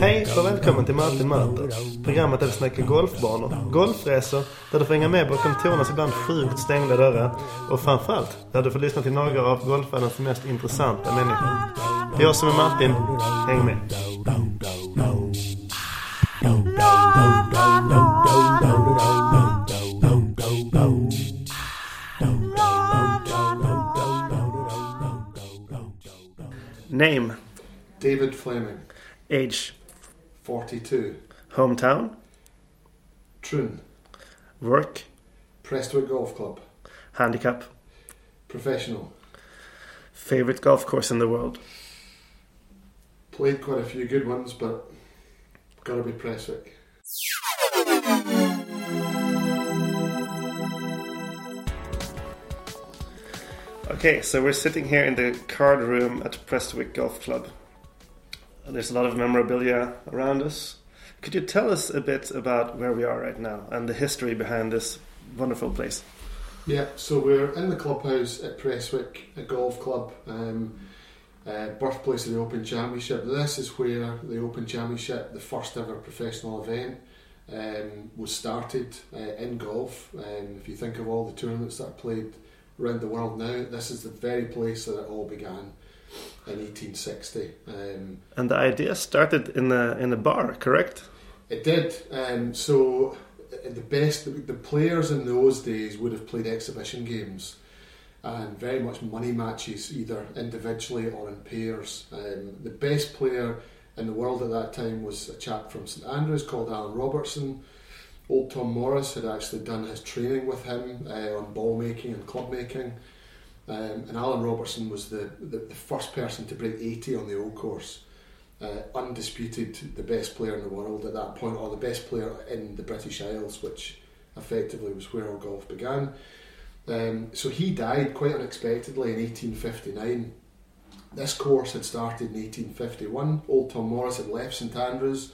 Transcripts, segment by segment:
Hej och välkommen till Martin möter. Programmet där vi snackar golfbanor, golfresor, där du får hänga med bakom Tornas ibland sjukt stängda dörrar och framförallt där du får lyssna till några av golfvärldens mest intressanta människor. Det är jag som är Martin. Häng med. Name, David Fleming, age, 42. hometown, Troon, work, Prestwick Golf Club, handicap, professional. favorite golf course in the world. Played quite a few good ones, but gotta be Prestwick. Okay, so we're sitting here in the card room at Prestwick Golf Club. There's a lot of memorabilia around us. Could you tell us a bit about where we are right now and the history behind this wonderful place? Yeah, so we're in the clubhouse at Prestwick a Golf Club, um, uh, birthplace of the Open Championship. This is where the Open Championship, the first ever professional event, um, was started uh, in golf. Um, if you think of all the tournaments that are played around the world now, this is the very place that it all began in 1860. Um, And the idea started in a in a bar, correct? It did. Um, so uh, the best, the players in those days would have played exhibition games and very much money matches, either individually or in pairs. Um, the best player in the world at that time was a chap from St Andrews called Alan Robertson. Old Tom Morris had actually done his training with him uh, on ball making and club making. Um, and Alan Robertson was the, the, the first person to break 80 on the old course uh, undisputed the best player in the world at that point, or the best player in the British Isles, which effectively was where all golf began. Um, so he died quite unexpectedly in 1859. This course had started in 1851. Old Tom Morris had left St Andrews.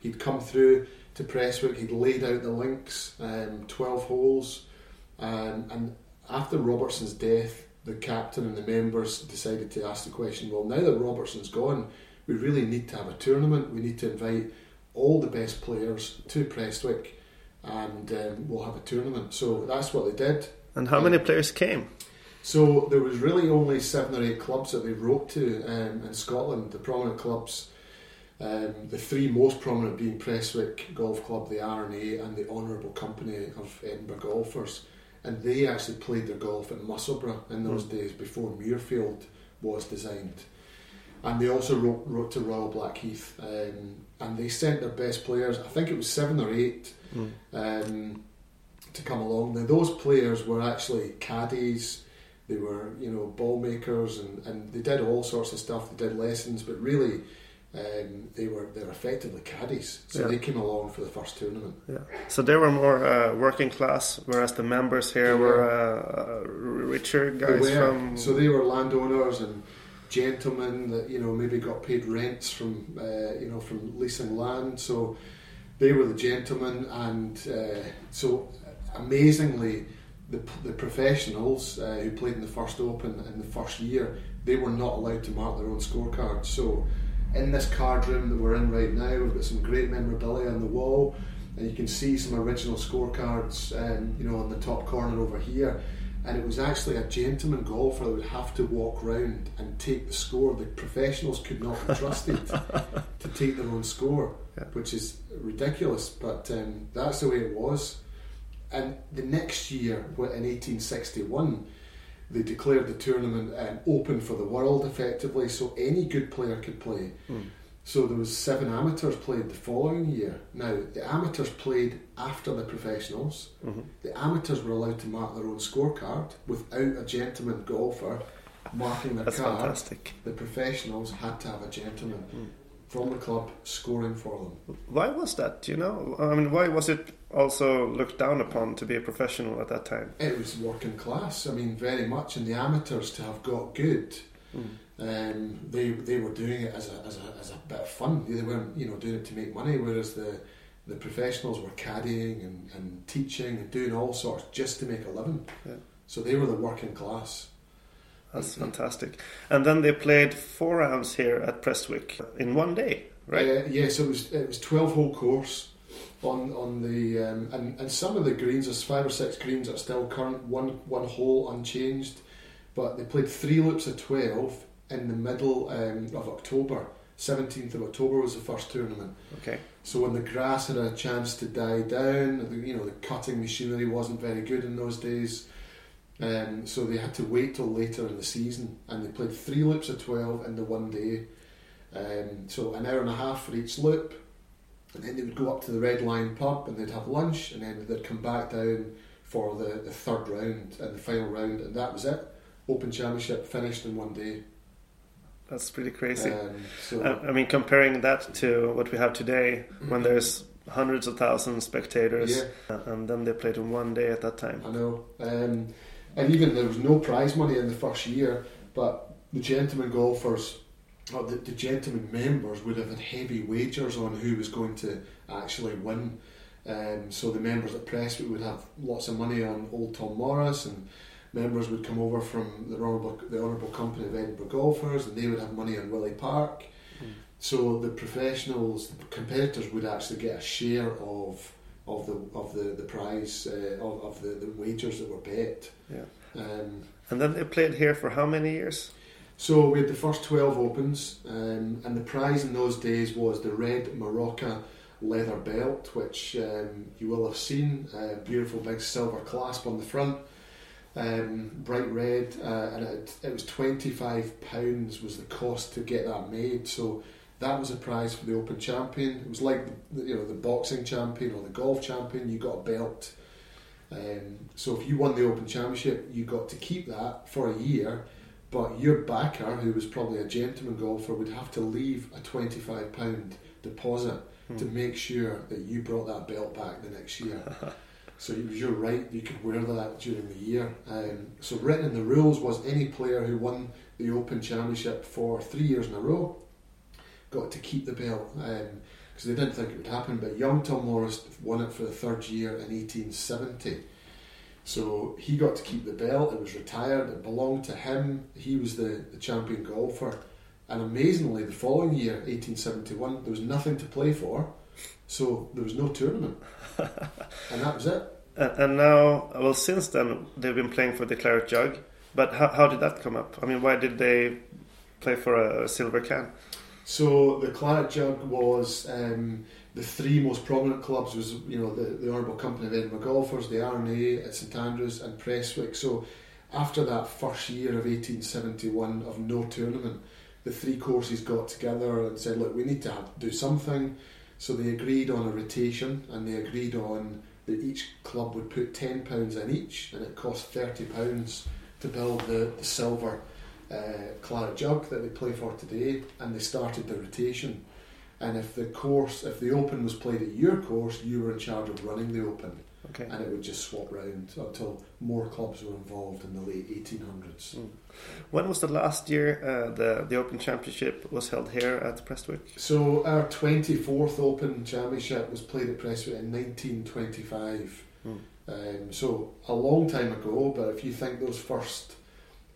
He'd come through to Prestwick. He'd laid out the links, um, 12 holes. Um, and after Robertson's death, the captain and the members decided to ask the question well, now that Robertson's gone, we really need to have a tournament. We need to invite all the best players to Prestwick and um, we'll have a tournament. So that's what they did. And how many players came? So there was really only seven or eight clubs that they wrote to um, in Scotland, the prominent clubs. Um, the three most prominent being Prestwick Golf Club, the R&A, and the Honourable Company of Edinburgh Golfers. And they actually played their golf at Musselburgh in those days before Muirfield was designed. And they also wrote, wrote to Royal Blackheath, um, and they sent their best players. I think it was seven or eight um, to come along. Now those players were actually caddies. They were, you know, ball makers, and, and they did all sorts of stuff. They did lessons, but really, um, they were they're effectively caddies. So Yeah. they came along for the first tournament. Yeah. So they were more uh, working class, whereas the members here They were were. uh, richer guys were. from. So they were landowners and gentlemen that you know maybe got paid rents from uh, you know from leasing land. So they were the gentlemen, and uh, so amazingly, the the professionals uh, who played in the first Open in the first year, they were not allowed to mark their own scorecards. So in this card room that we're in right now, we've got some great memorabilia on the wall. And you can see some original scorecards, um, you know, on the top corner over here and it was actually a gentleman golfer that would have to walk round and take the score. The professionals could not be trusted to take their own score, Yeah. which is ridiculous. But um, that's the way it was. And the next year, in 1861, they declared the tournament um, open for the world, effectively, so any good player could play. So there was seven amateurs played the following year. Now the amateurs played after the professionals. The amateurs were allowed to mark their own scorecard without a gentleman golfer marking their That's card. fantastic. The professionals had to have a gentleman from the club scoring for them. Why was that? Do you know? I mean, why was it also looked down upon to be a professional at that time? It was working class. I mean, very much. And the amateurs to have got good, um, they they were doing it as a, as a as a bit of fun. They weren't you know doing it to make money. Whereas the the professionals were caddying and, and teaching and doing all sorts just to make a living. Yeah. So they were the working class. That's fantastic. And then they played four rounds here at Prestwick in one day, right? Uh, yes, it was it was twelve hole course on on the um, and and some of the greens, there's five or six greens that are still current, one one hole unchanged, but they played three loops of twelve in the middle um, of October. Seventeenth of October was the first tournament. Okay. So when the grass had a chance to die down, the, you know the cutting machinery wasn't very good in those days. Um, so they had to wait till later in the season, and they played three loops of twelve in the one day. Um, so an hour and a half for each loop, and then they would go up to the Red Lion pub and they'd have lunch, and then they'd come back down for the, the third round and the final round, and that was it. Open Championship finished in one day. That's pretty crazy. Um, so I I mean, comparing that to what we have today, when there's hundreds of thousands of spectators, yeah, uh, and then they played in one day at that time. I know. Um, and even there was no prize money in the first year, but the gentlemen golfers, or the, the gentlemen members, would have had heavy wagers on who was going to actually win. Um, so the members at Prestwick would have lots of money on Old Tom Morris, and members would come over from the Honourable, the Honourable Company of Edinburgh Golfers, and they would have money on Willie Park. Mm. So the professionals, the competitors, would actually get a share of of the of the the prize uh, of, of the, the wagers that were bet. Yeah. Um, And then they played here for how many years? So we had the first 12 opens, um, and the prize in those days was the red Morocco leather belt, which um, you will have seen. Uh, beautiful big silver clasp on the front, um, bright red, uh, and it, it was £25 was the cost to get that made. So that was a prize for the Open champion. It was like the, you know the boxing champion or the golf champion. You got a belt. Um, so if you won the Open Championship, you got to keep that for a year, but your backer, who was probably a gentleman golfer, would have to leave a twenty-five pound deposit to Hmm. make sure that you brought that belt back the next year. so it was your right; you could wear that during the year. Um, so written in the rules was any player who won the Open Championship for three years in a row got to keep the belt. Um, because they didn't think it would happen. But young Tom Morris won it for the third year in 1870. So he got to keep the belt. It was retired. It belonged to him. He was the, the champion golfer. And amazingly, the following year, 1871, there was nothing to play for. So there was no tournament. and that was it. And, and now, well, since then they've been playing for the Claret Jug. But how, how did that come up? I mean, why did they play for a, a silver can? So the Claret Jug was um, the three most prominent clubs was you know the, the Honourable Company of Edinburgh Golfers, the R&A at St Andrews and Prestwick. So after that first year of 1871 of no tournament, the three courses got together and said, look, we need to have, do something. So they agreed on a rotation and they agreed on that each club would put ten pounds in each, and it cost thirty pounds to build the, the silver uh, claret jug that they play for today, and they started the rotation. And if the course, if the Open was played at your course, you were in charge of running the Open, Okay. and it would just swap round until more clubs were involved in the late 1800s. Mm. When was the last year uh, the the Open Championship was held here at Prestwick? So our 24th Open Championship was played at Prestwick in 1925. Mm. Um, so a long time ago, but if you think those first,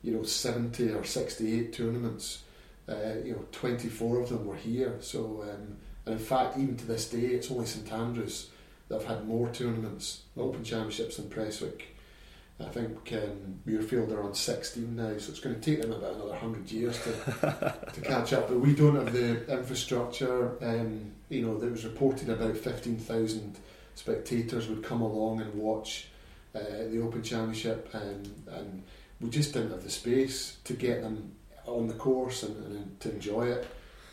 you know, 70 or 68 tournaments, uh, you know, 24 of them were here. So, um, and in fact, even to this day, it's only St Andrews that have had more tournaments, Open Championships than Prestwick. I think um, Muirfield are on 16 now, so it's going to take them about another 100 years to, to catch up. But we don't have the infrastructure. Um, you know, there was reported about 15,000 spectators would come along and watch uh, the Open Championship, and, and we just didn't have the space to get them on the course and, and to enjoy it.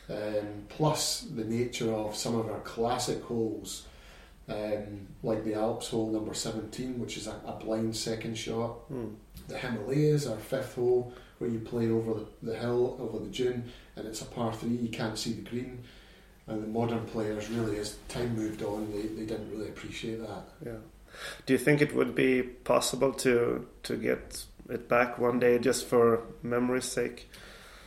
Um, plus, the nature of some of our classic holes, um, like the Alps hole number 17, which is a, a blind second shot. Mm. The Himalayas, our fifth hole, where you play over the, the hill, over the dune, and it's a par three, you can't see the green. And the modern players, really, as time moved on, they, they didn't really appreciate that. Yeah. Do you think it would be possible to to get it back one day just for memory's sake?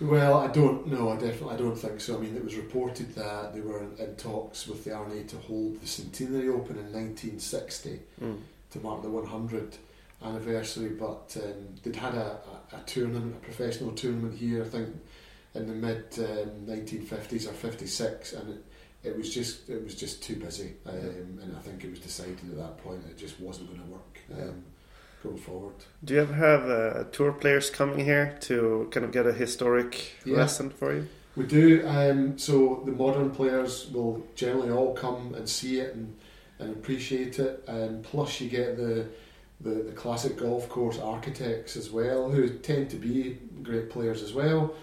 Well, I don't know. I definitely I don't think so. I mean, it was reported that they were in, in talks with the R&A to hold the Centenary Open in 1960 Mm. to mark the 100, anniversary, but um, they'd had a, a, a tournament, a professional tournament here, I think, in the mid um, 1950s or 56, and it, it was just it was just too busy, um, and I think it was decided at that point it just wasn't going to work um, going forward. Do you ever have uh, tour players coming here to kind of get a historic Yeah. lesson for you? We do. Um, so the modern players will generally all come and see it and, and appreciate it. And plus, you get the, the the classic golf course architects as well, who tend to be great players as well.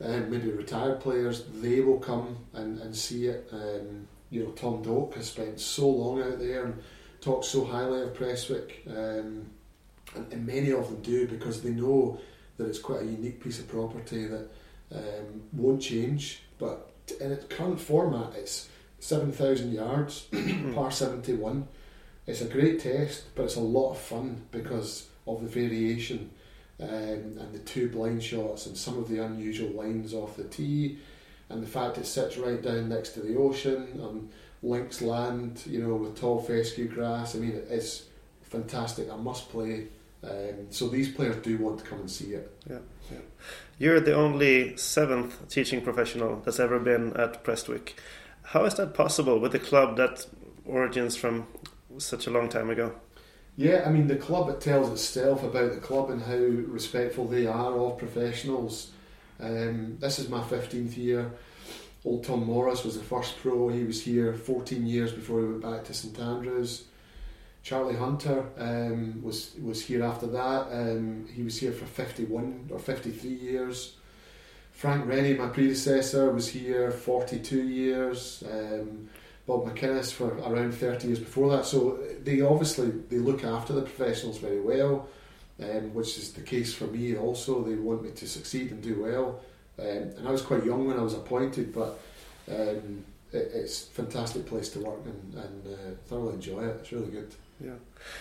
And maybe retired players, they will come and, and see it. Um, you know, Tom Doak has spent so long out there and talks so highly of Prestwick, um, and, and many of them do because they know that it's quite a unique piece of property that um, won't change. But in its current format, it's 7,000 yards, par 71. It's a great test, but it's a lot of fun because of the variation um, and the two blind shots and some of the unusual lines off the tee and the fact it sits right down next to the ocean on links land, you know, with tall fescue grass. I mean, it's fantastic. I must play. Um, so these players do want to come and see it. Yeah, You're the only seventh teaching professional that's ever been at Prestwick. How is that possible with a club that origins from such a long time ago? Yeah, I mean the club it tells itself about the club and how respectful they are of professionals. Um, this is my fifteenth year. Old Tom Morris was the first pro. He was here 14 years before he went back to St Andrews. Charlie Hunter um, was was here after that. Um, he was here for 51 or 53 years. Frank Rennie, my predecessor, was here 42 years. Um, Bob McInnes for around 30 years before that. So they obviously they look after the professionals very well, um, which is the case for me also. They want me to succeed and do well. Um, and I was quite young when I was appointed, but um, it, it's a fantastic place to work and, and uh, thoroughly enjoy it. It's really good. Yeah,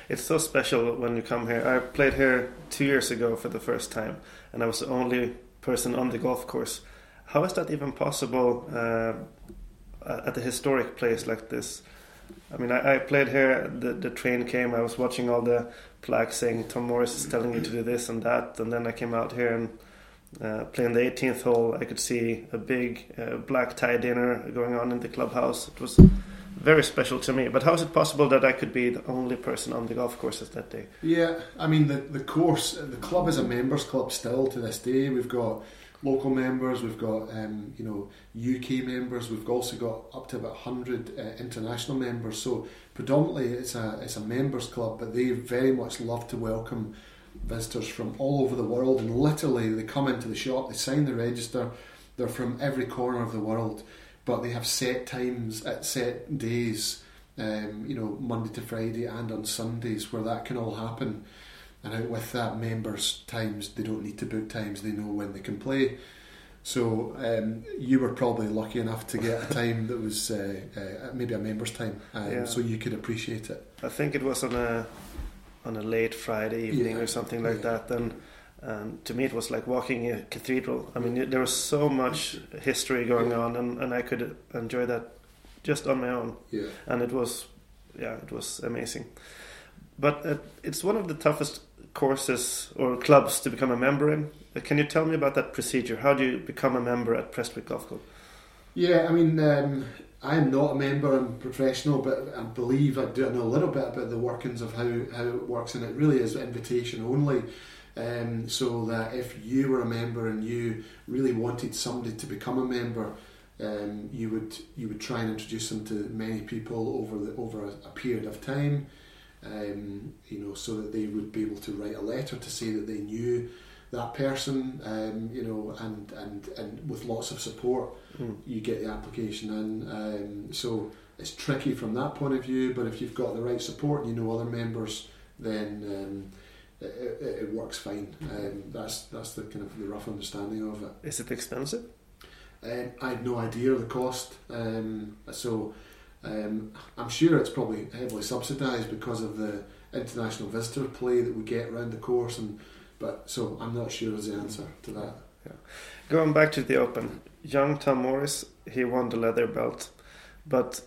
it's so special when you come here. I played here two years ago for the first time, and I was the only person on the golf course. How is that even possible uh, at a historic place like this? I mean, I, I played here. The the train came. I was watching all the plaques saying Tom Morris is telling you to do this and that, and then I came out here and. Uh, playing the 18th hole, I could see a big uh, black tie dinner going on in the clubhouse. It was very special to me. But how is it possible that I could be the only person on the golf courses that day? Yeah, I mean the the course, the club is a members club still to this day. We've got local members, we've got um, you know UK members, we've also got up to about hundred uh, international members. So predominantly it's a it's a members club, but they very much love to welcome visitors from all over the world. And literally, they come into the shop, they sign the register. They're from every corner of the world, but they have set times at set days. Um, you know, Monday to Friday and on Sundays where that can all happen. And out with that, members' times, they don't need to book times, they know when they can play. So um, you were probably lucky enough to get a time that was uh, uh, maybe a members' time, um, Yeah. so you could appreciate it. I think it was on a on a late Friday evening Yeah, or something like yeah. that. And and to me, it was like walking in a cathedral. I mean, there was so much history going Yeah. on, and, and I could enjoy that just on my own. Yeah. and it was yeah it was amazing but uh, it's one of the toughest courses or clubs to become a member in Uh, can you tell me about that procedure how do you become a member at Prestwick Golf Club Yeah, I mean, um, I'm not a member, I'm professional, but I believe I do know a little bit about the workings of how, how it works, and it really is invitation only. Um, so that if you were a member and you really wanted somebody to become a member, um, you would you would try and introduce them to many people over the over a, a period of time, um, you know, so that they would be able to write a letter to say that they knew that person, um, you know, and, and, and with lots of support, Mm. you get the application in. Um, so it's tricky from that point of view, but if you've got the right support and you know other members, then um, it, it, it works fine. Um, that's that's the kind of the rough understanding of it. is it expensive Um, I had no idea of the cost, um, so um, I'm sure it's probably heavily subsidised because of the international visitor play that we get around the course, and but so I'm not sure is the answer to that. Yeah. going back to the Open young Tom Morris he won the leather belt but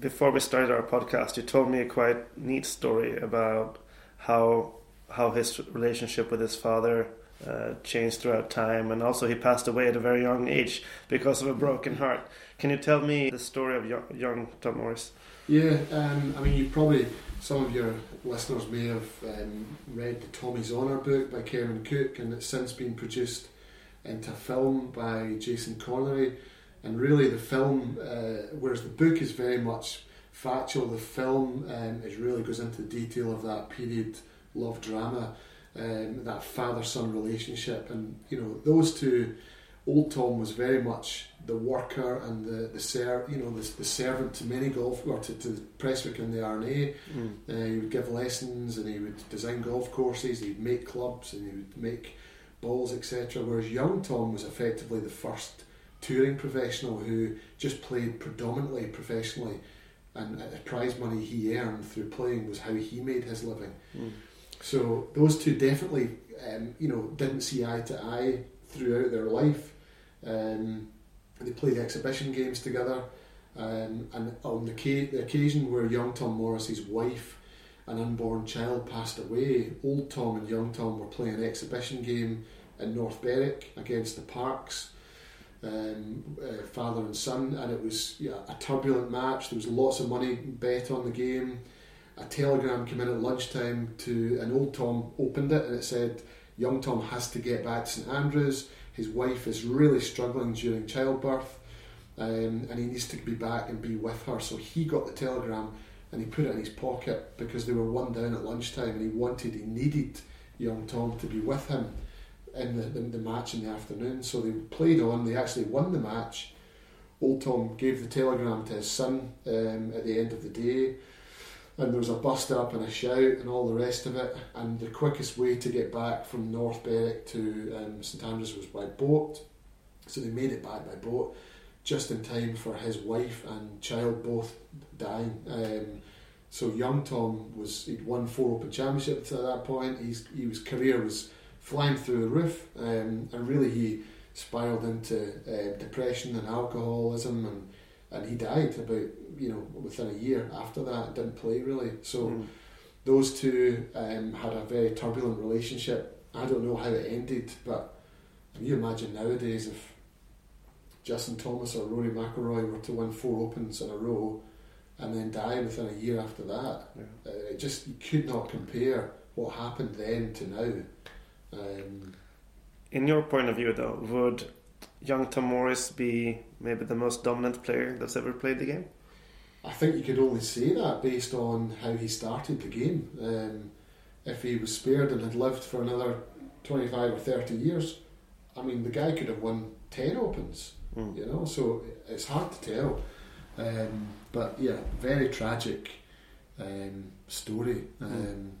before we started our podcast you told me a quite neat story about how how his relationship with his father uh, changed throughout time, and also he passed away at a very young age because of a broken heart. Can you tell me the story of young, young Tom Morris? Yeah, um, I mean, you probably some of your listeners may have um, read the Tommy's Honour book by Cameron Cook, and it's since been produced into film by Jason Connery. And really, the film, uh, whereas the book is very much factual, the film um, is really goes into detail of that period love drama, um, that father son relationship, and you know those two. Old Tom was very much the worker and the the ser- you know the, the servant to many golf or to, to Prestwick and the R&A. Mm. Uh, he would give lessons and he would design golf courses. He'd make clubs and he would make balls, etc. Whereas young Tom was effectively the first touring professional who just played predominantly professionally, and the prize money he earned through playing was how he made his living. Mm. So those two definitely, um, you know, didn't see eye to eye throughout their life. Um, they played exhibition games together, um, and on the, ca- the occasion where young Tom Morris's wife an unborn child passed away, old Tom and young Tom were playing an exhibition game in North Berwick against the Parks, um, uh, father and son, and it was yeah, a turbulent match. There was lots of money bet on the game. A telegram came in at lunchtime to, an old Tom opened it and it said, Young Tom has to get back to St Andrews. His wife is really struggling during childbirth. Um, and he needs to be back and be with her. So he got the telegram and he put it in his pocket because they were one down at lunchtime and he wanted, he needed young Tom to be with him in the, the, the, match in the afternoon. So they played on, they actually won the match. Old Tom gave the telegram to his son um, at the end of the day, and there was a bust up and a shout and all the rest of it. And the quickest way to get back from North Berwick to um, St Andrews was by boat. So they made it back by boat just in time for his wife and child both dying. Um, so young Tom was he'd won four Open Championships at that point. His his career was flying through the roof, um, and really he spiraled into uh, depression and alcoholism, and and he died about you know within a year after that. Didn't play really. So mm. those two um, had a very turbulent relationship. I don't know how it ended, but can you imagine nowadays if Justin Thomas or Rory McIlroy were to win four Opens in a row and then die within a year after that. Yeah. Uh, it just you could not compare what happened then to now. Um, In your point of view, though, would young Tom Morris be maybe the most dominant player that's ever played the game? I think you could only say that based on how he started the game. Um, if he was spared and had lived for another 25 or 30 years, I mean, the guy could have won 10 Opens, mm. you know, so it's hard to tell. Um, but yeah, very tragic um, story. Um,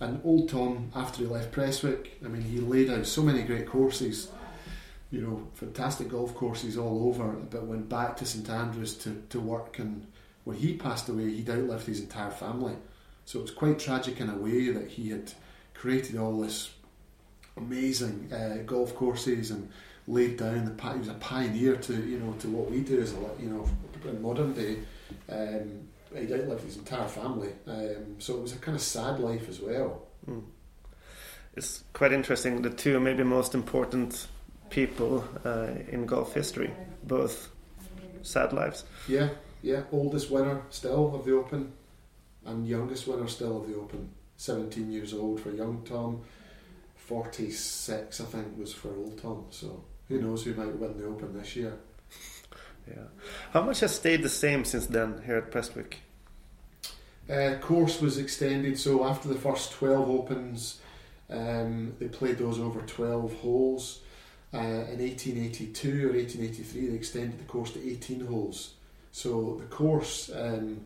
and old Tom, after he left Prestwick, I mean, he laid out so many great courses, you know, fantastic golf courses all over, but went back to St Andrews to, to work. And when he passed away, he'd outlived his entire family. So it was quite tragic in a way that he had created all this amazing uh, golf courses and laid down the path. he was a pioneer to you know to what we do as a you know in modern day. Um, he'd outlived his entire family, um, so it was a kind of sad life as well. Mm. It's quite interesting. The two maybe most important people uh, in golf history, both sad lives. Yeah, yeah. Oldest winner still of the Open, and youngest winner still of the Open. Seventeen years old for young Tom. 46, I think, was for old Tom. So who knows who might win the Open this year. Yeah. How much has stayed the same since then here at Prestwick? Uh, course was extended, so after the first 12 Opens, um, they played those over 12 holes. Uh, in 1882 or 1883, they extended the course to 18 holes. So the course um,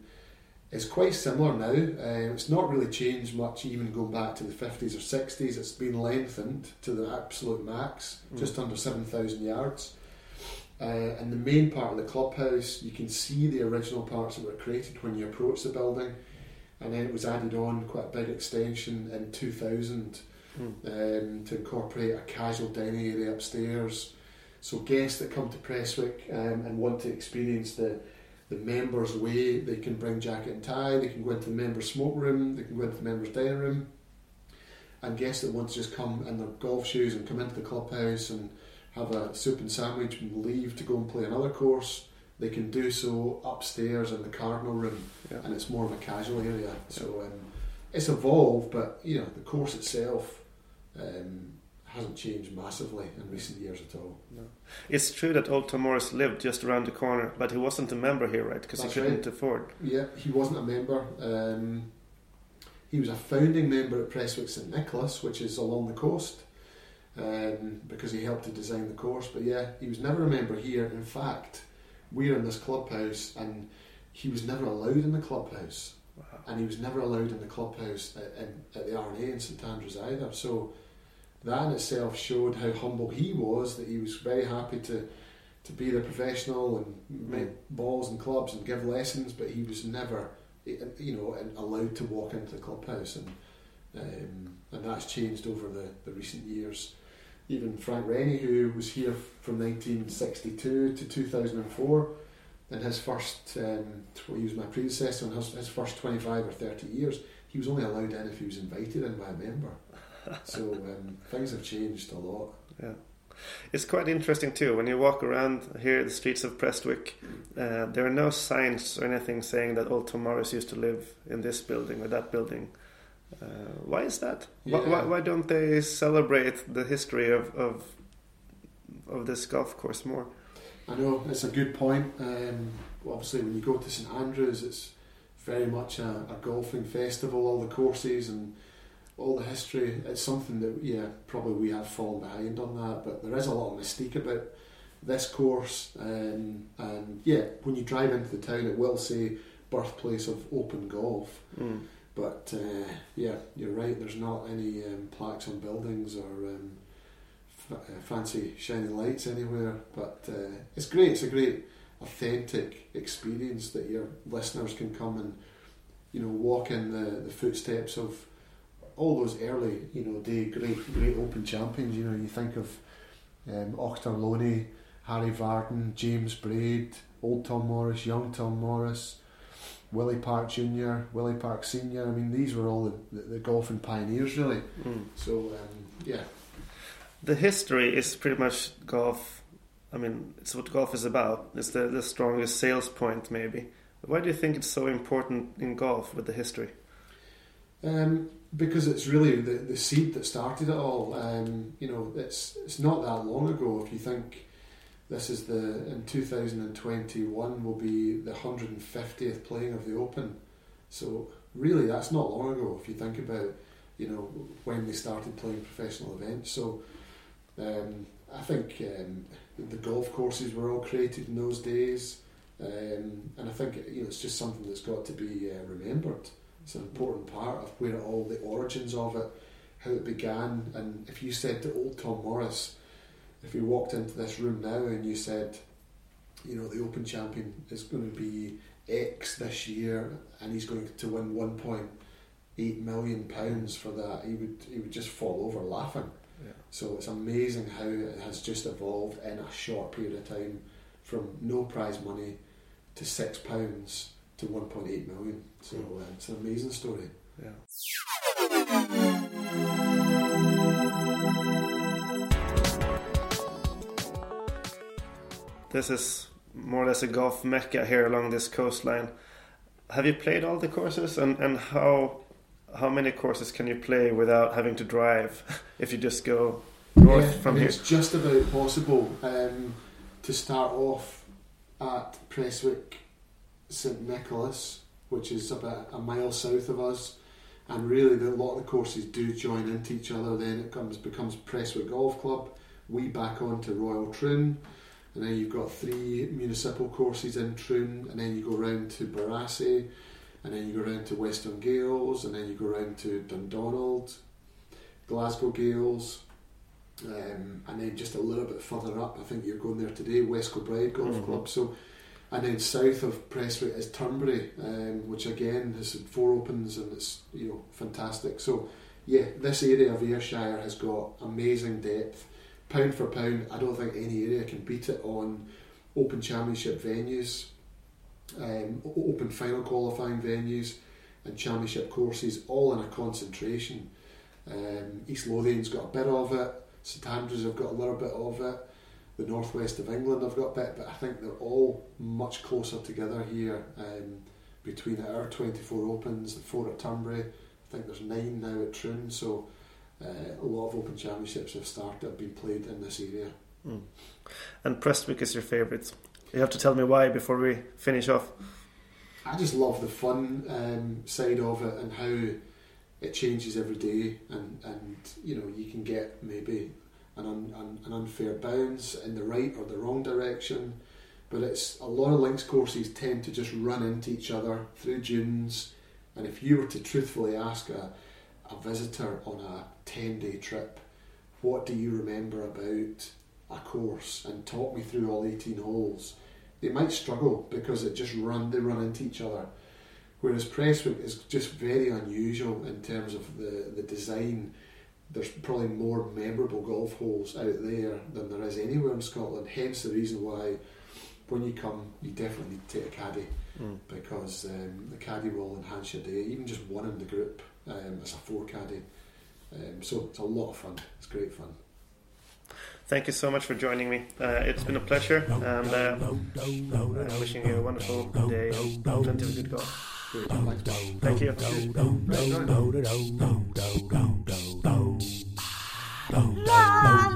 is quite similar now. Uh, it's not really changed much, even going back to the 50s or 60s. It's been lengthened to the absolute max, mm. just under 7,000 yards. Uh, and the main part of the clubhouse, you can see the original parts that were created when you approach the building, and then it was added on quite a big extension in 2000 mm. um, to incorporate a casual dining area upstairs. So guests that come to Prestwick um, and want to experience the the members' way, they can bring jacket and tie. They can go into the members' smoke room. They can go into the members' dining room. and guests that want to just come in their golf shoes and come into the clubhouse and have a soup and sandwich and leave to go and play another course, they can do so upstairs in the Cardinal room, Yeah. and it's more of a casual area. So um, it's evolved, but you know the course itself um, hasn't changed massively in recent years at all. No. It's true that Old Tom Morris lived just around the corner, but he wasn't a member here, right? Because he couldn't right. afford. Yeah, he wasn't a member. Um, he was a founding member at Prestwick St Nicholas, which is along the coast, um, because he helped to design the course. But yeah, he was never a member here. In fact, we're in this clubhouse, and he was never allowed in the clubhouse, Wow. and he was never allowed in the clubhouse at, in, at the R&A in St Andrews either. So that in itself showed how humble he was. That he was very happy to to be the professional and make balls and clubs and give lessons, but he was never, you know, allowed to walk into the clubhouse, and um, and that's changed over the, the recent years. Even Frank Rennie, who was here from 1962 to 2004, in his first, um, he was my predecessor in his, his first 25 or 30 years, he was only allowed in if he was invited in by a member. So um, things have changed a lot. Yeah. It's quite interesting too when you walk around here the streets of Prestwick. Uh, there are no signs or anything saying that Old Tom Morris used to live in this building or that building. Uh, why is that? Why, Yeah. why, why don't they celebrate the history of, of of this golf course more? I know it's a good point. Um, obviously, when you go to St Andrews, it's very much a, a golfing festival. All the courses and all the history. It's something that yeah, probably we have fallen behind on that. But there is a lot of mystique about this course. Um, and yeah, when you drive into the town, it will say birthplace of open golf. Mm. But uh, yeah, you're right. There's not any um, plaques on buildings or um, f- uh, fancy shiny lights anywhere. But uh, it's great. It's a great authentic experience that your listeners can come and you know walk in the, the footsteps of all those early you know day great great Open champions. You know you think of um, Auchterlonie, Harry Vardon, James Braid, Old Tom Morris, Young Tom Morris. Willie Park Junior, Willie Park Senior. I mean, these were all the, the, the golfing pioneers, really. Mm. So, um, yeah, The history is pretty much golf. I mean, it's what golf is about. It's the, the strongest sales point, maybe. Why do you think it's so important in golf with the history? um, because it's really the, the seed that started it all. Um, you know, it's it's not that long ago. If you think this is the in 2021 will be the 150th playing of the Open, so really that's not long ago. If you think about, you know, when they started playing professional events. So um, I think um, the golf courses were all created in those days, um, and I think you know it's just something that's got to be uh, remembered. It's an important part of where all the origins of it, how it began, and if you said to old Tom Morris, if you walked into this room now and you said, you know, the Open champion is going to be X this year, and he's going to win 1.8 million pounds for that, he would he would just fall over laughing. Yeah. So it's amazing how it has just evolved in a short period of time from no prize money to six pounds to 1.8 million. So uh, it's an amazing story. Yeah. This is more or less a golf mecca here along this coastline. Have you played all the courses, and, and how how many courses can you play without having to drive if you just go north Yeah, from here? It's just about possible um, to start off at Prestwick St Nicholas, which is about a mile south of us, and really the, a lot of the courses do join into each other. Then it comes becomes Prestwick Golf Club. We back on to Royal Troon, and then you've got three municipal courses in Troon, and then you go round to Barassie, and then you go round to Western Gailes, and then you go round to Dundonald, Glasgow Gailes, um, and then just a little bit further up, I think you're going there today, West Kilbride Golf Mhm. Club. So, and then south of Prestwick is Turnberry, um, which again has four opens and it's you know fantastic. So, yeah, this area of Ayrshire has got amazing depth. Pound for pound, I don't think any area can beat it on Open Championship venues, um, Open Final qualifying venues, and Championship courses, all in a concentration. Um, East Lothian's got a bit of it. St Andrews have got a little bit of it. The northwest of England have got a bit, but I think they're all much closer together here. Um, between our 24 opens, the four at Turnberry, I think there's nine now at Troon. So uh, a lot of Open Championships have started, have been played in this area. Mm. And Prestwick is your favourite. You have to tell me why before we finish off. I just love the fun um, side of it and how it changes every day, and, and you know you can get maybe an, un, an unfair bounce in the right or the wrong direction, but it's a lot of links courses tend to just run into each other through dunes, and if you were to truthfully ask a, a visitor on a ten day trip, what do you remember about a course, and talk me through all eighteen holes they might struggle because it just run they run into each other. Whereas Prestwick is just very unusual in terms of the, the design. There's probably more memorable golf holes out there than there is anywhere in Scotland. Hence the reason why when you come, you definitely need to take a caddy mm. because um, the caddy will enhance your day. Even just one in the group um, as a four caddy. Um, so it's a lot of fun. It's great fun. Thank you so much for joining me. Uh, it's been a pleasure, and uh, I'm wishing you a wonderful day, plenty of good golf. Thank you. 啊